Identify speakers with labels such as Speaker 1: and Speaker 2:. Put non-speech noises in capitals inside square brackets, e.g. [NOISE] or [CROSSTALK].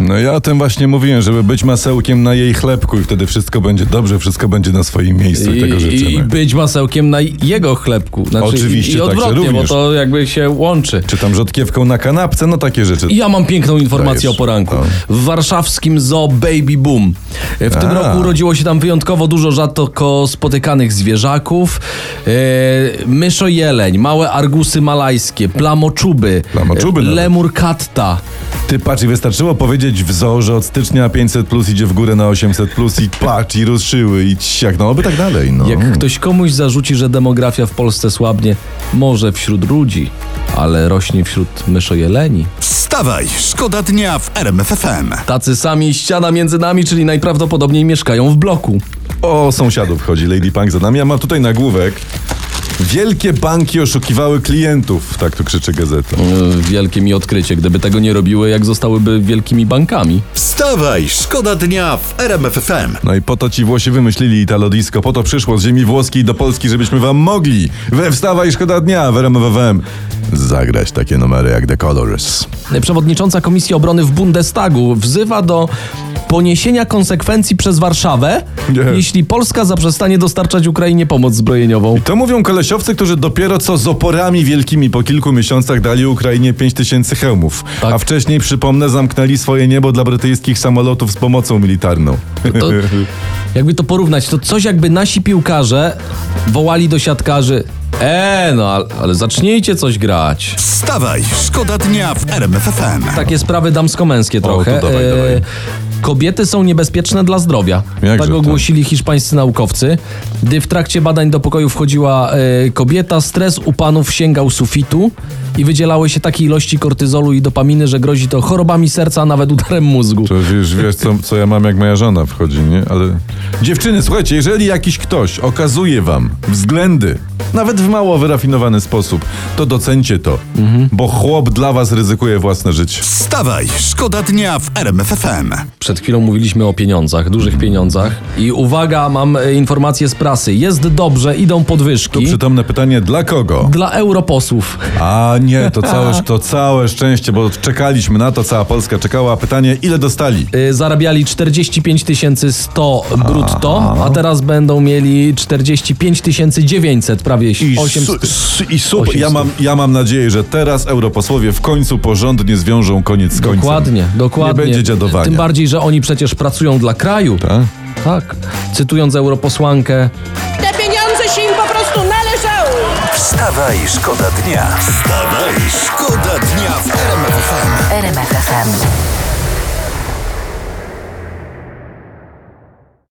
Speaker 1: No ja o tym właśnie mówiłem, żeby być masełkiem na jej chlebku i wtedy wszystko będzie dobrze, wszystko będzie na swoim miejscu i, tego życzymy.
Speaker 2: I być masełkiem na jego chlebku. Znaczy,
Speaker 1: Oczywiście,
Speaker 2: I, i
Speaker 1: także
Speaker 2: odwrotnie, bo
Speaker 1: również.
Speaker 2: to jakby się łączy.
Speaker 1: Czy tam rzodkiewką na kanapce, no takie rzeczy.
Speaker 2: I Ja mam piękną informację
Speaker 1: Dajesz.
Speaker 2: o poranku.
Speaker 1: No.
Speaker 2: W warszawskim zoo Baby Boom. W tym
Speaker 1: A.
Speaker 2: roku urodziło się tam wyjątkowo dużo rzadko spotykanych zwierzaków. E, myszojeleń, małe argusy malajskie, plamoczuby,
Speaker 1: Plamoczuby
Speaker 2: e, lemur katta.
Speaker 1: Ty patrz i wystarczyło powiedzieć w zoo, że od stycznia 500 plus idzie w górę na 800 plus i patrz i ruszyły i ciak, no oby tak dalej, no.
Speaker 2: Jak ktoś komuś zarzuci, że demografia w Polsce słabnie, może wśród ludzi, ale rośnie wśród myszojeleni.
Speaker 3: Wstawaj, szkoda dnia w RMF FM.
Speaker 2: Tacy sami ściana między nami, czyli najprawdopodobniej mieszkają w bloku.
Speaker 1: O sąsiadów chodzi Lady Punk za nami, a mam tutaj nagłówek. Wielkie banki oszukiwały klientów, tak tu krzyczy gazeta.
Speaker 2: Yy, Wielkie mi odkrycie, gdyby tego nie robiły, jak zostałyby wielkimi bankami.
Speaker 3: Wstawaj, szkoda dnia w RMF FM.
Speaker 1: No i po to ci Włosi wymyślili Italo Disco, po to przyszło z ziemi włoskiej do Polski, żebyśmy wam mogli we Wstawa i Szkoda Dnia w RMWM zagrać takie numery jak The Colors.
Speaker 2: Przewodnicząca Komisji Obrony w Bundestagu wzywa do poniesienia konsekwencji przez Warszawę,
Speaker 1: Nie.
Speaker 2: jeśli Polska zaprzestanie dostarczać Ukrainie pomoc zbrojeniową.
Speaker 1: To mówią kolesiowcy, którzy dopiero co z oporami wielkimi po kilku miesiącach dali Ukrainie 5000 hełmów,
Speaker 2: Tak.
Speaker 1: a wcześniej, przypomnę, zamknęli swoje niebo dla brytyjskich samolotów z pomocą militarną.
Speaker 2: To, [LAUGHS] jakby to porównać, to coś jakby nasi piłkarze wołali do siatkarzy E, no ale, ale zacznijcie coś grać.
Speaker 3: Wstawaj, szkoda dnia w RMF FM.
Speaker 2: Takie sprawy damsko-męskie trochę.
Speaker 1: to dawaj,
Speaker 2: E,
Speaker 1: dawaj.
Speaker 2: Kobiety są niebezpieczne dla zdrowia.
Speaker 1: Jakże
Speaker 2: tak
Speaker 1: to?
Speaker 2: ogłosili hiszpańscy naukowcy. Gdy w trakcie badań do pokoju wchodziła e, kobieta, stres u panów sięgał sufitu i wydzielały się takie ilości kortyzolu i dopaminy, że grozi to chorobami serca, a nawet udarem mózgu.
Speaker 1: To wiesz, wiesz co, co ja mam, jak moja żona wchodzi, nie? Ale dziewczyny, słuchajcie, jeżeli jakiś ktoś okazuje wam względy, nawet w mało wyrafinowany sposób, to docencie to, bo chłop dla was ryzykuje własne życie.
Speaker 3: Wstawaj, szkoda dnia w RMF FM.
Speaker 2: Przed chwilą mówiliśmy o pieniądzach, dużych pieniądzach. I uwaga, mam e, informację z prasy. Jest dobrze, idą
Speaker 1: Tu
Speaker 2: podwyżki
Speaker 1: przytomne pytanie, dla kogo?
Speaker 2: dla europosłów.
Speaker 1: A nie, to całe, to całe szczęście, bo czekaliśmy na to, cała Polska czekała, pytanie, ile dostali?
Speaker 2: Y, zarabiali 45 100 brutto, a teraz będą mieli 45 900, prawie
Speaker 1: I,
Speaker 2: 800.
Speaker 1: su, su, i super,
Speaker 2: 800.
Speaker 1: ja mam, ja mam nadzieję, że teraz europosłowie w końcu porządnie zwiążą koniec z końcem.
Speaker 2: Dokładnie, dokładnie.
Speaker 1: Nie będzie dziadowania.
Speaker 2: Tym bardziej, że oni przecież pracują dla kraju.
Speaker 1: Tak?
Speaker 2: Tak. Cytując europosłankę,
Speaker 4: Te pieniądze się im po prostu należały.
Speaker 3: Wstawaj, szkoda dnia. Wstawaj, szkoda dnia w RMF FM.